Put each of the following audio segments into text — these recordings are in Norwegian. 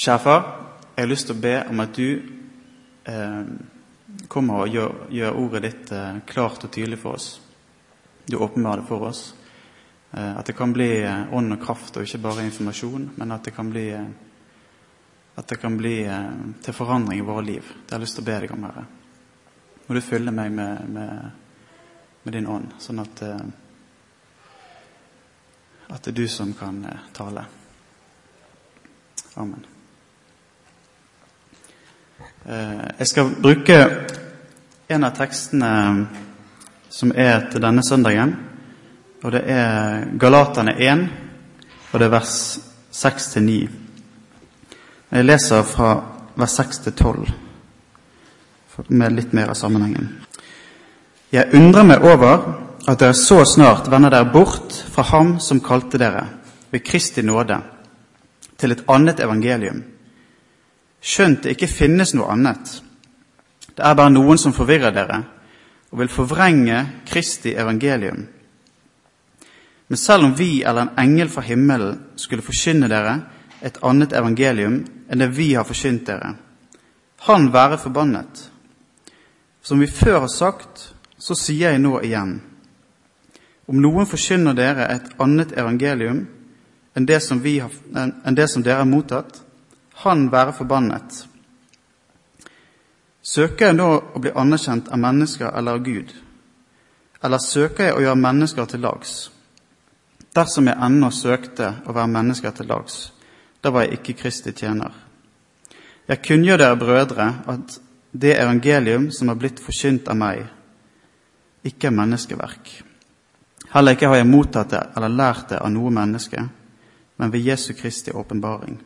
Kjære far, jeg har lyst til å be om at du eh, kommer og gjør, gjør ordet ditt eh, klart og tydelig for oss. Du åpenbarer det for oss. Eh, at det kan bli eh, ånd og kraft og ikke bare informasjon, men at det kan bli, eh, at det kan bli eh, til forandring i våre liv. Det har jeg lyst til å be deg om, Herre. Må du fylle meg med, med, med din ånd, sånn at, at det er du som kan tale. Amen. Eh, Jeg skal bruke en av tekstene som er til denne søndagen. Og det er Galaterne 1, og det er vers 6-9. Jeg leser fra vers 6-12 med litt mer av sammenhengen. Jeg undrer meg over at dere så snart vender dere bort fra Ham som kalte dere, ved Kristi nåde, til et annet evangelium skjønt det ikke finnes noe annet. Det er bare noen som forvirrer dere og vil forvrenge Kristi evangelium. Men selv om vi eller en engel fra himmelen skulle forkynne dere et annet evangelium enn det vi har forkynt dere, han være forbannet. Som vi før har sagt, så sier jeg nå igjen. Om noen forkynner dere et annet evangelium enn det som, har, enn det som dere har mottatt, han være forbannet. Søker jeg nå å bli anerkjent av mennesker eller av Gud? Eller søker jeg å gjøre mennesker til lags? Dersom jeg ennå søkte å være mennesker til lags, da var jeg ikke Kristi tjener. Jeg kunngjør dere, brødre, at det evangelium som har blitt forkynt av meg, ikke er menneskeverk. Heller ikke har jeg mottatt det eller lært det av noe menneske, men ved Jesu Kristi åpenbaring.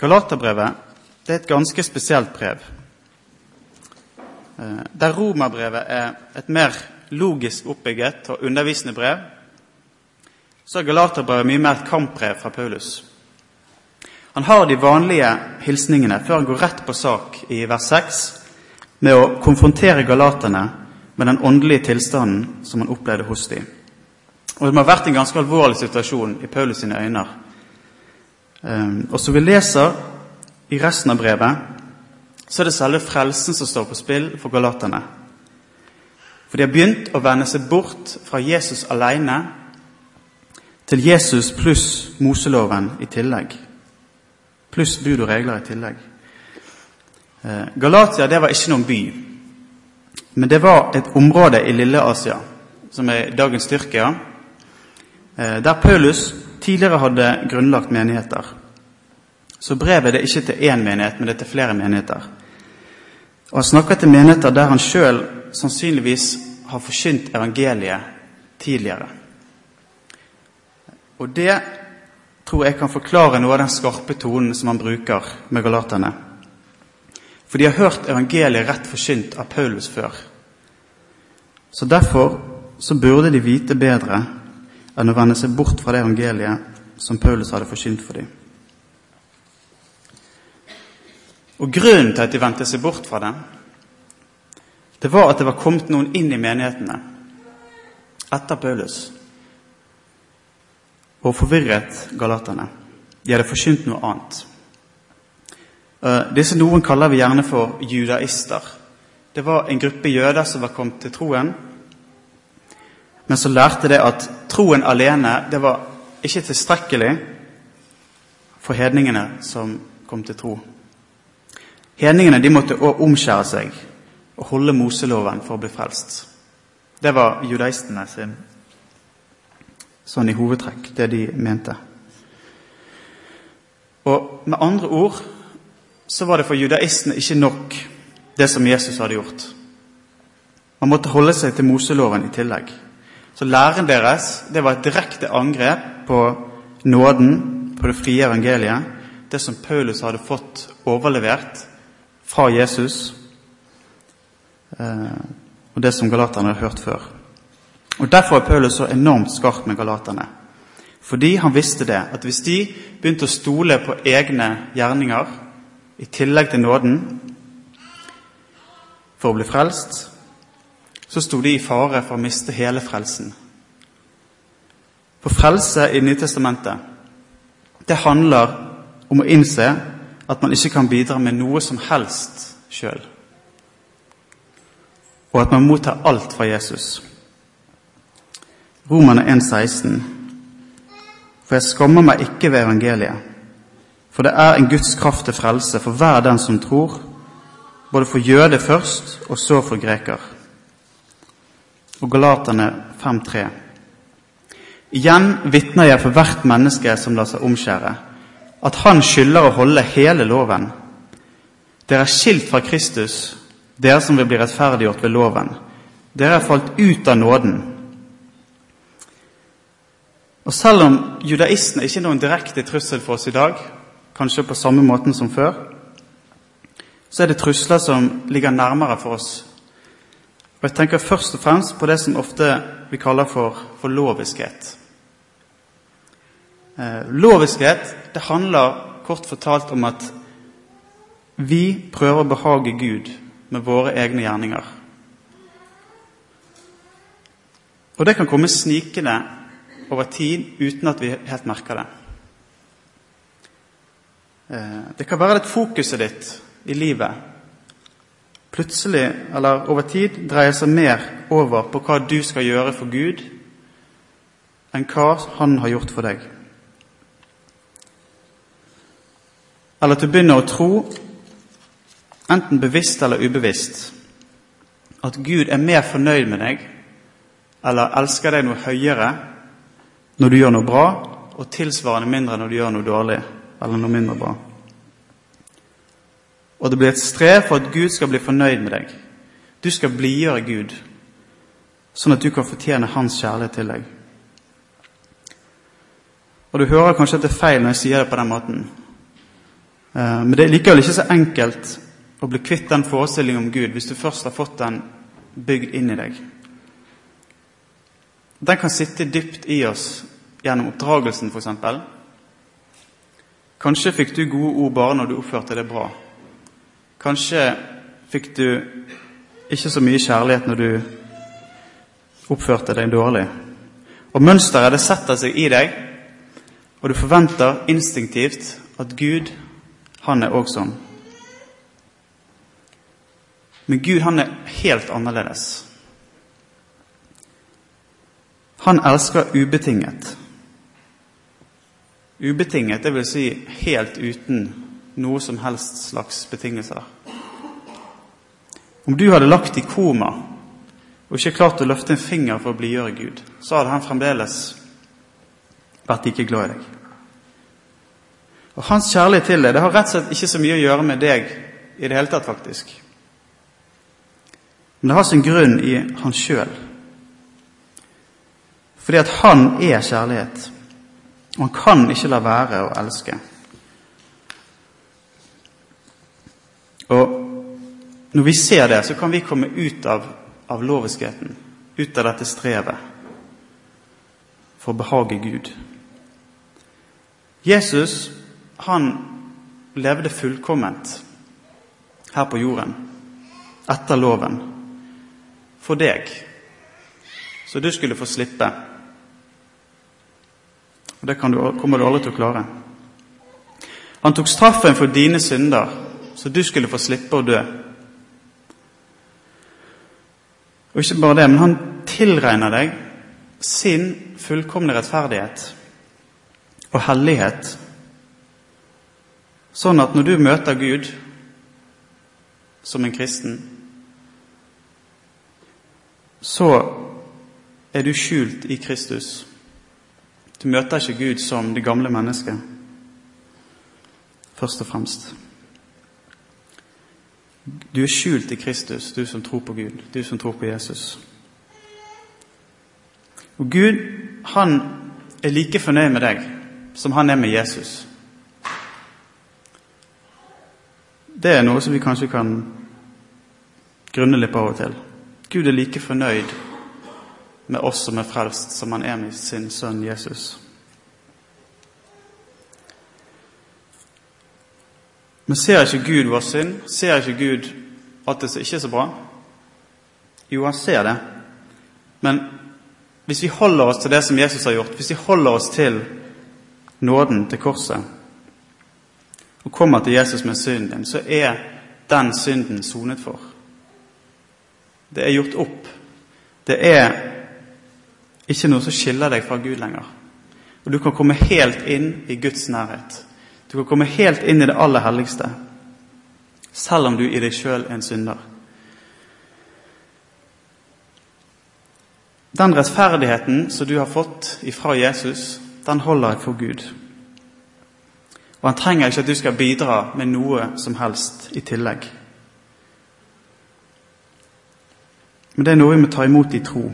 Galaterbrevet det er et ganske spesielt brev. Der romerbrevet er et mer logisk oppbygget og undervisende brev, så er Galaterbrevet mye mer et kampbrev fra Paulus. Han har de vanlige hilsningene før han går rett på sak i vers 6 med å konfrontere galaterne med den åndelige tilstanden som han opplevde hos dem. Og Det må ha vært en ganske alvorlig situasjon i Paulus sine øyne. Og som vi leser i resten av brevet, så er det selve frelsen som står på spill for galaterne. For de har begynt å vende seg bort fra Jesus alene til Jesus pluss Moseloven i tillegg. Pluss bud og regler i tillegg. Galatia det var ikke noen by, men det var et område i Lille-Asia, som er dagens Tyrkia, der Paulus tidligere hadde grunnlagt menigheter. Så brevet er ikke til én menighet, men det er til flere menigheter. Og Han snakker til menigheter der han sjøl sannsynligvis har forkynt evangeliet tidligere. Og det tror jeg kan forklare noe av den skarpe tonen som han bruker med galaterne. For de har hørt evangeliet rett forkynt av Paulus før. Så derfor så burde de vite bedre enn å vende seg bort fra det evangeliet som Paulus hadde forkynt for dem. Og Grunnen til at de vendte seg bort fra det, det var at det var kommet noen inn i menighetene etter Paulus og forvirret galaterne. De hadde forkynt noe annet. Disse noen kaller vi gjerne for judaister. Det var en gruppe jøder som var kommet til troen, men så lærte det at troen alene det var ikke tilstrekkelig for hedningene som kom til tro. Hedningene de måtte også omskjære seg og holde Moseloven for å bli frelst. Det var judaistene sin sånn i hovedtrekk, det de mente. Og med andre ord så var det for judaistene ikke nok det som Jesus hadde gjort. Man måtte holde seg til Moseloven i tillegg. Så læren deres det var et direkte angrep på nåden, på det frie evangeliet, det som Paulus hadde fått overlevert fra Jesus, og det som galaterne hadde hørt før. Og Derfor er Paulus så enormt skarp med galaterne. Fordi han visste det, at hvis de begynte å stole på egne gjerninger i tillegg til nåden for å bli frelst, så sto de i fare for å miste hele frelsen. For frelse i Nytestamentet det handler om å innse at man ikke kan bidra med noe som helst sjøl. Og at man mottar alt fra Jesus. Romerne 1,16. For jeg skammer meg ikke ved evangeliet. For det er en Guds kraft til frelse for hver den som tror, både for jøde først, og så for greker. Og Galaterne 5,3. Igjen vitner jeg for hvert menneske som lar seg omskjære, at han skylder å holde hele loven. Dere er skilt fra Kristus, dere som vil bli rettferdiggjort ved loven. Dere er falt ut av nåden. Og Selv om judaisten ikke er noen direkte trussel for oss i dag, kanskje på samme måten som før, så er det trusler som ligger nærmere for oss. Og Jeg tenker først og fremst på det som ofte vi kaller for, for loviskhet. Eh, loviskhet det handler kort fortalt om at vi prøver å behage Gud med våre egne gjerninger. Og det kan komme snikende over tid uten at vi helt merker det. Eh, det kan være at fokuset ditt i livet plutselig, eller over tid, dreier seg mer over på hva du skal gjøre for Gud, enn hva Han har gjort for deg. Eller at du begynner å tro, enten bevisst eller ubevisst, at Gud er mer fornøyd med deg eller elsker deg noe høyere når du gjør noe bra, og tilsvarende mindre når du gjør noe dårlig eller noe mindre bra. Og det blir et strev for at Gud skal bli fornøyd med deg. Du skal blidgjøre Gud, sånn at du kan fortjene Hans kjærlighet til deg. Og Du hører kanskje at det er feil når jeg sier det på den måten, Eh, men det er likevel ikke så enkelt å bli kvitt den forestillingen om Gud hvis du først har fått den bygd inn i deg. Den kan sitte dypt i oss gjennom oppdragelsen, f.eks. Kanskje fikk du gode ord bare når du oppførte deg bra. Kanskje fikk du ikke så mye kjærlighet når du oppførte deg dårlig. Og Mønsteret det setter seg i deg, og du forventer instinktivt at Gud han er òg sånn. Men Gud, han er helt annerledes. Han elsker ubetinget. Ubetinget, det vil si helt uten noe som helst slags betingelser. Om du hadde lagt i koma og ikke klart å løfte en finger for å blidgjøre Gud, så hadde han fremdeles vært like glad i deg. Og Hans kjærlighet til deg det har rett og slett ikke så mye å gjøre med deg i det hele tatt, faktisk. Men det har sin grunn i han sjøl. Fordi at han er kjærlighet. Og han kan ikke la være å elske. Og når vi ser det, så kan vi komme ut av, av loviskheten, ut av dette strevet, for å behage Gud. Jesus han levde fullkomment her på jorden, etter loven, for deg, så du skulle få slippe. Og Det du, kommer du aldri til å klare. Han tok straffen for dine synder, så du skulle få slippe å dø. Og ikke bare det, men han tilregner deg sin fullkomne rettferdighet og hellighet Sånn at når du møter Gud som en kristen, så er du skjult i Kristus. Du møter ikke Gud som det gamle mennesket, først og fremst. Du er skjult i Kristus, du som tror på Gud, du som tror på Jesus. Og Gud, han er like fornøyd med deg som han er med Jesus. Det er noe som vi kanskje kan grunne litt på av og til. Gud er like fornøyd med oss som er frelst, som han er med sin sønn Jesus. Men ser ikke Gud vår synd? Ser ikke Gud at det ikke er så bra? Jo, han ser det. Men hvis vi holder oss til det som Jesus har gjort, hvis vi holder oss til nåden til korset og kommer til Jesus med synden din, så er den synden sonet for. Det er gjort opp. Det er ikke noe som skiller deg fra Gud lenger. Og du kan komme helt inn i Guds nærhet. Du kan komme helt inn i det aller helligste, selv om du i deg sjøl er en synder. Den rettferdigheten som du har fått ifra Jesus, den holder jeg for Gud. Og han trenger ikke at du skal bidra med noe som helst i tillegg. Men det er noe vi må ta imot i tro.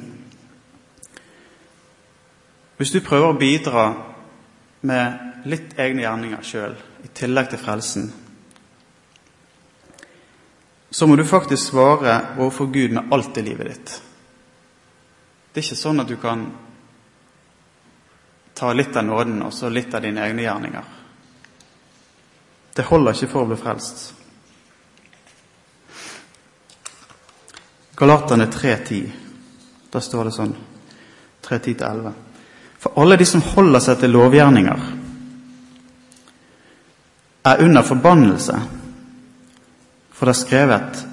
Hvis du prøver å bidra med litt egne gjerninger sjøl, i tillegg til frelsen, så må du faktisk svare overfor Gud med alt i livet ditt. Det er ikke sånn at du kan ta litt av nåden og så litt av dine egne gjerninger. Det holder ikke for å bli frelst. Galaterne 3.10. Da står det sånn 3.10-11. For alle de som holder seg til lovgjerninger, er under forbannelse. For det er skrevet:"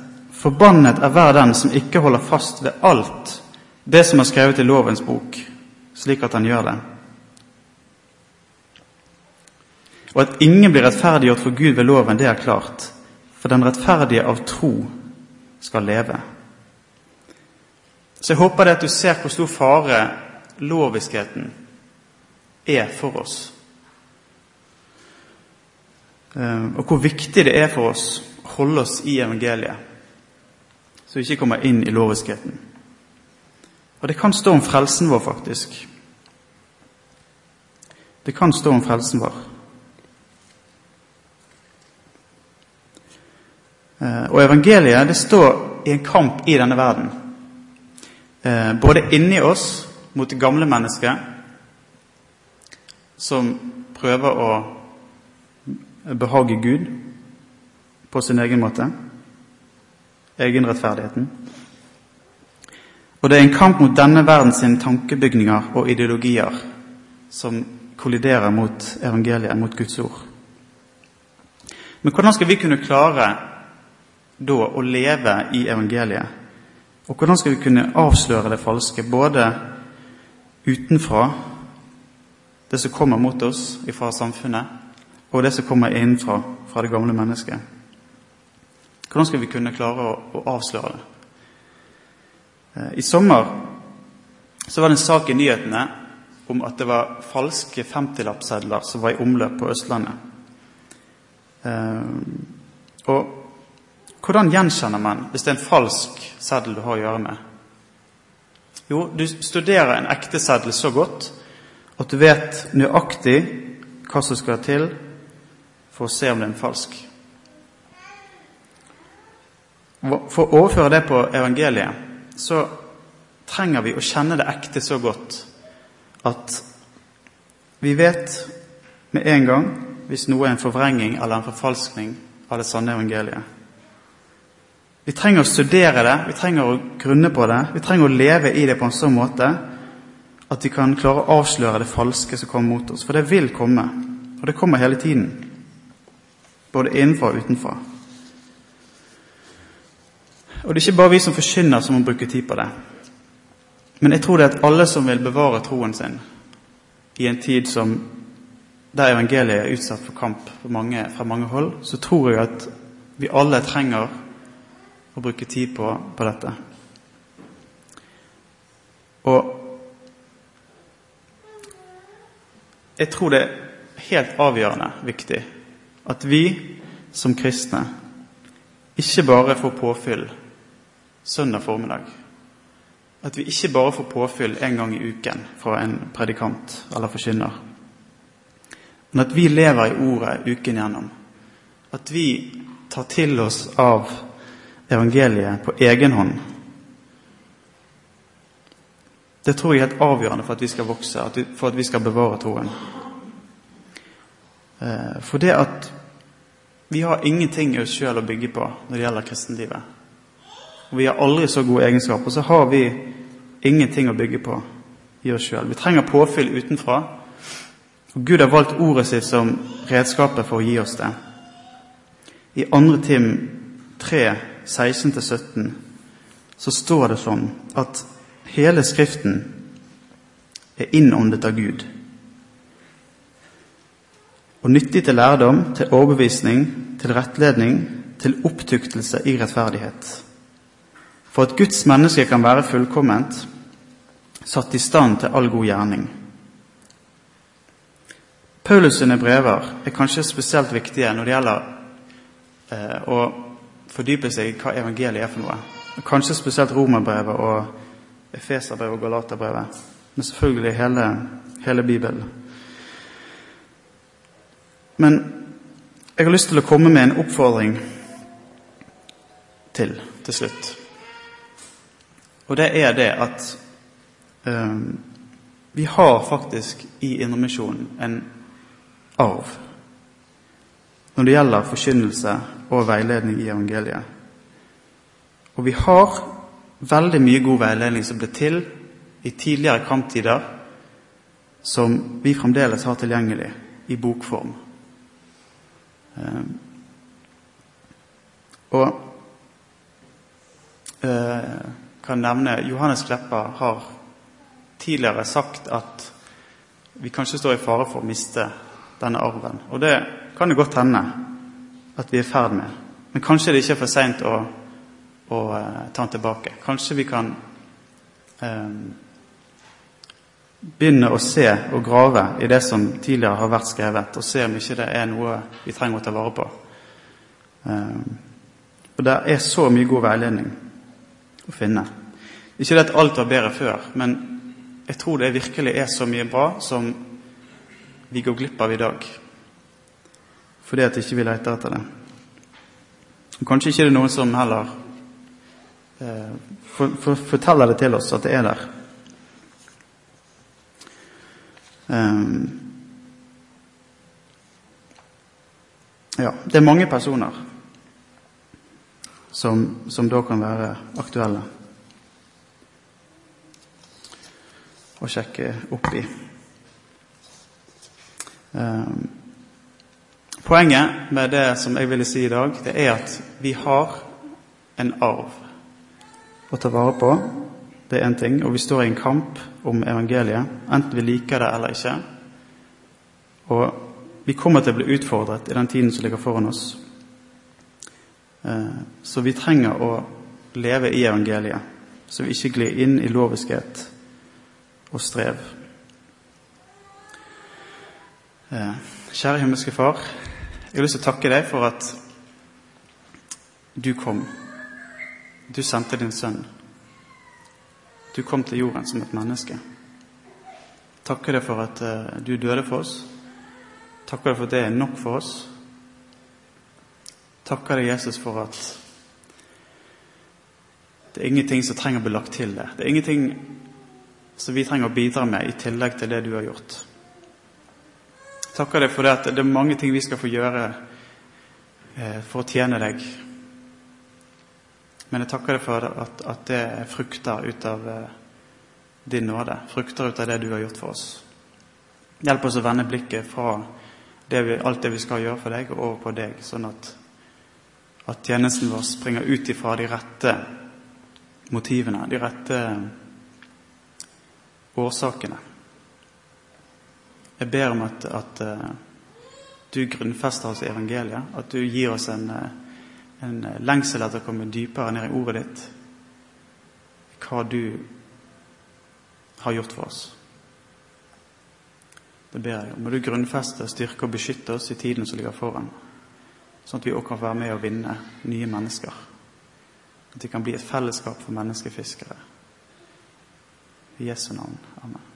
Forbannet er hver den som ikke holder fast ved alt det som er skrevet i lovens bok, slik at han gjør det. Og at ingen blir rettferdiggjort for Gud ved loven, det er klart, for den rettferdige av tro skal leve. Så jeg håper det at du ser hvor stor fare loviskheten er for oss. Eh, og hvor viktig det er for oss å holde oss i evangeliet, så vi ikke kommer inn i loviskheten. Og det kan stå om frelsen vår, faktisk. Det kan stå om frelsen vår. Eh, og evangeliet det står i en kamp i denne verden. Eh, både inni oss mot det gamle mennesket, som prøver å behage Gud på sin egen måte, egenrettferdigheten. Og det er en kamp mot denne verdens tankebygninger og ideologier som kolliderer mot evangeliet, mot Guds ord. Men hvordan skal vi kunne klare da å leve i evangeliet? Og hvordan skal vi kunne avsløre det falske, både utenfra, det som kommer mot oss fra samfunnet, og det som kommer innenfra, fra det gamle mennesket? Hvordan skal vi kunne klare å, å avsløre det? Eh, I sommer så var det en sak i nyhetene om at det var falske 50-lappsedler som var i omløp på Østlandet. Eh, og hvordan gjenkjenner man hvis det er en falsk seddel du har å gjøre med? Jo, du studerer en ekte seddel så godt at du vet nøyaktig hva som skal til for å se om det er falsk. For å overføre det på evangeliet så trenger vi å kjenne det ekte så godt at vi vet med en gang hvis noe er en forvrenging eller en forfalskning av det sanne evangeliet. Vi trenger å studere det, vi trenger å grunne på det, vi trenger å leve i det på en sånn måte at vi kan klare å avsløre det falske som kommer mot oss. For det vil komme, og det kommer hele tiden. Både innenfra og utenfra. Og det er ikke bare vi som forkynner, som må bruke tid på det. Men jeg tror det er at alle som vil bevare troen sin i en tid som der evangeliet er utsatt for kamp mange, fra mange hold, så tror jeg at vi alle trenger å bruke tid på, på dette. Og jeg tror det er helt avgjørende viktig at vi som kristne ikke bare får påfyll søndag formiddag. At vi ikke bare får påfyll en gang i uken fra en predikant eller forkynner. Men at vi lever i ordet uken gjennom. At vi tar til oss av evangeliet på egen hånd. Det tror jeg er helt avgjørende for at vi skal vokse, for at vi skal bevare troen. Eh, for det at vi har ingenting i oss sjøl å bygge på når det gjelder kristenlivet og vi har aldri så gode egenskaper, så har vi ingenting å bygge på i oss sjøl. Vi trenger påfyll utenfra. Og Gud har valgt ordet sitt som redskapet for å gi oss det. I 2. Tim 3, 16-17 så står det sånn at hele Skriften er innåndet av Gud. Og nyttig til lærdom, til overbevisning, til rettledning, til opptuktelse i rettferdighet. For at Guds menneske kan være fullkomment, satt i stand til all god gjerning. Paulus sine brever er kanskje spesielt viktige når det gjelder eh, å fordype seg i hva evangeliet er for noe. Kanskje spesielt romerbrevet og Efeserbrevet og Galaterbrevet. Men selvfølgelig hele, hele Bibelen. Men jeg har lyst til å komme med en oppfordring til til slutt. Og det er det at um, vi har faktisk i Indremisjonen en arv når det gjelder forkynnelse og veiledning i evangeliet. Og vi har veldig mye god veiledning som ble til i tidligere kamptider, som vi fremdeles har tilgjengelig i bokform. Ehm, og eh, kan nevne Johannes Kleppa har tidligere sagt at vi kanskje står i fare for å miste denne arven. Og det kan det godt hende at vi er i ferd med. Men kanskje det ikke er for seint å, å uh, ta den tilbake. Kanskje vi kan um, begynne å se og grave i det som tidligere har vært skrevet, og se om ikke det er noe vi trenger å ta vare på. Um, og det er så mye god veiledning å finne. Ikke det at alt var bedre før, men jeg tror det virkelig er så mye bra som vi går glipp av i dag fordi at ikke vi leter etter det. Og Kanskje ikke det er noen som heller eh, for, for, forteller det til oss at det er der. Um, ja, det er mange personer som, som da kan være aktuelle å sjekke opp i. Um, Poenget med det som jeg ville si i dag, det er at vi har en arv å ta vare på. Det er én ting. Og vi står i en kamp om evangeliet, enten vi liker det eller ikke. Og vi kommer til å bli utfordret i den tiden som ligger foran oss. Eh, så vi trenger å leve i evangeliet, så vi ikke glir inn i loviskhet og strev. Eh, kjære himmelske Far. Jeg har lyst til å takke deg for at du kom. Du sendte din sønn. Du kom til jorden som et menneske. Takker deg for at uh, du døde for oss. Takker deg for at det er nok for oss. Takker deg, Jesus, for at det er ingenting som trenger å bli lagt til det. Det er ingenting som vi trenger å bidra med i tillegg til det du har gjort takker deg for det at det er mange ting vi skal få gjøre eh, for å tjene deg. Men jeg takker deg for at, at det er frukter ut av eh, din nåde. Frukter ut av det du har gjort for oss. Hjelp oss å vende blikket fra det vi, alt det vi skal gjøre for deg, og over på deg, sånn at, at tjenesten vår springer ut ifra de rette motivene, de rette årsakene. Jeg ber om at, at uh, du grunnfester oss i evangeliet, at du gir oss en, en lengsel etter å komme dypere ned i ordet ditt, hva du har gjort for oss. Det ber jeg om. Må du grunnfeste, styrke og beskytte oss i tiden som ligger foran, sånn at vi også kan være med og vinne nye mennesker. At vi kan bli et fellesskap for menneskefiskere. I Jesu navn. Amen.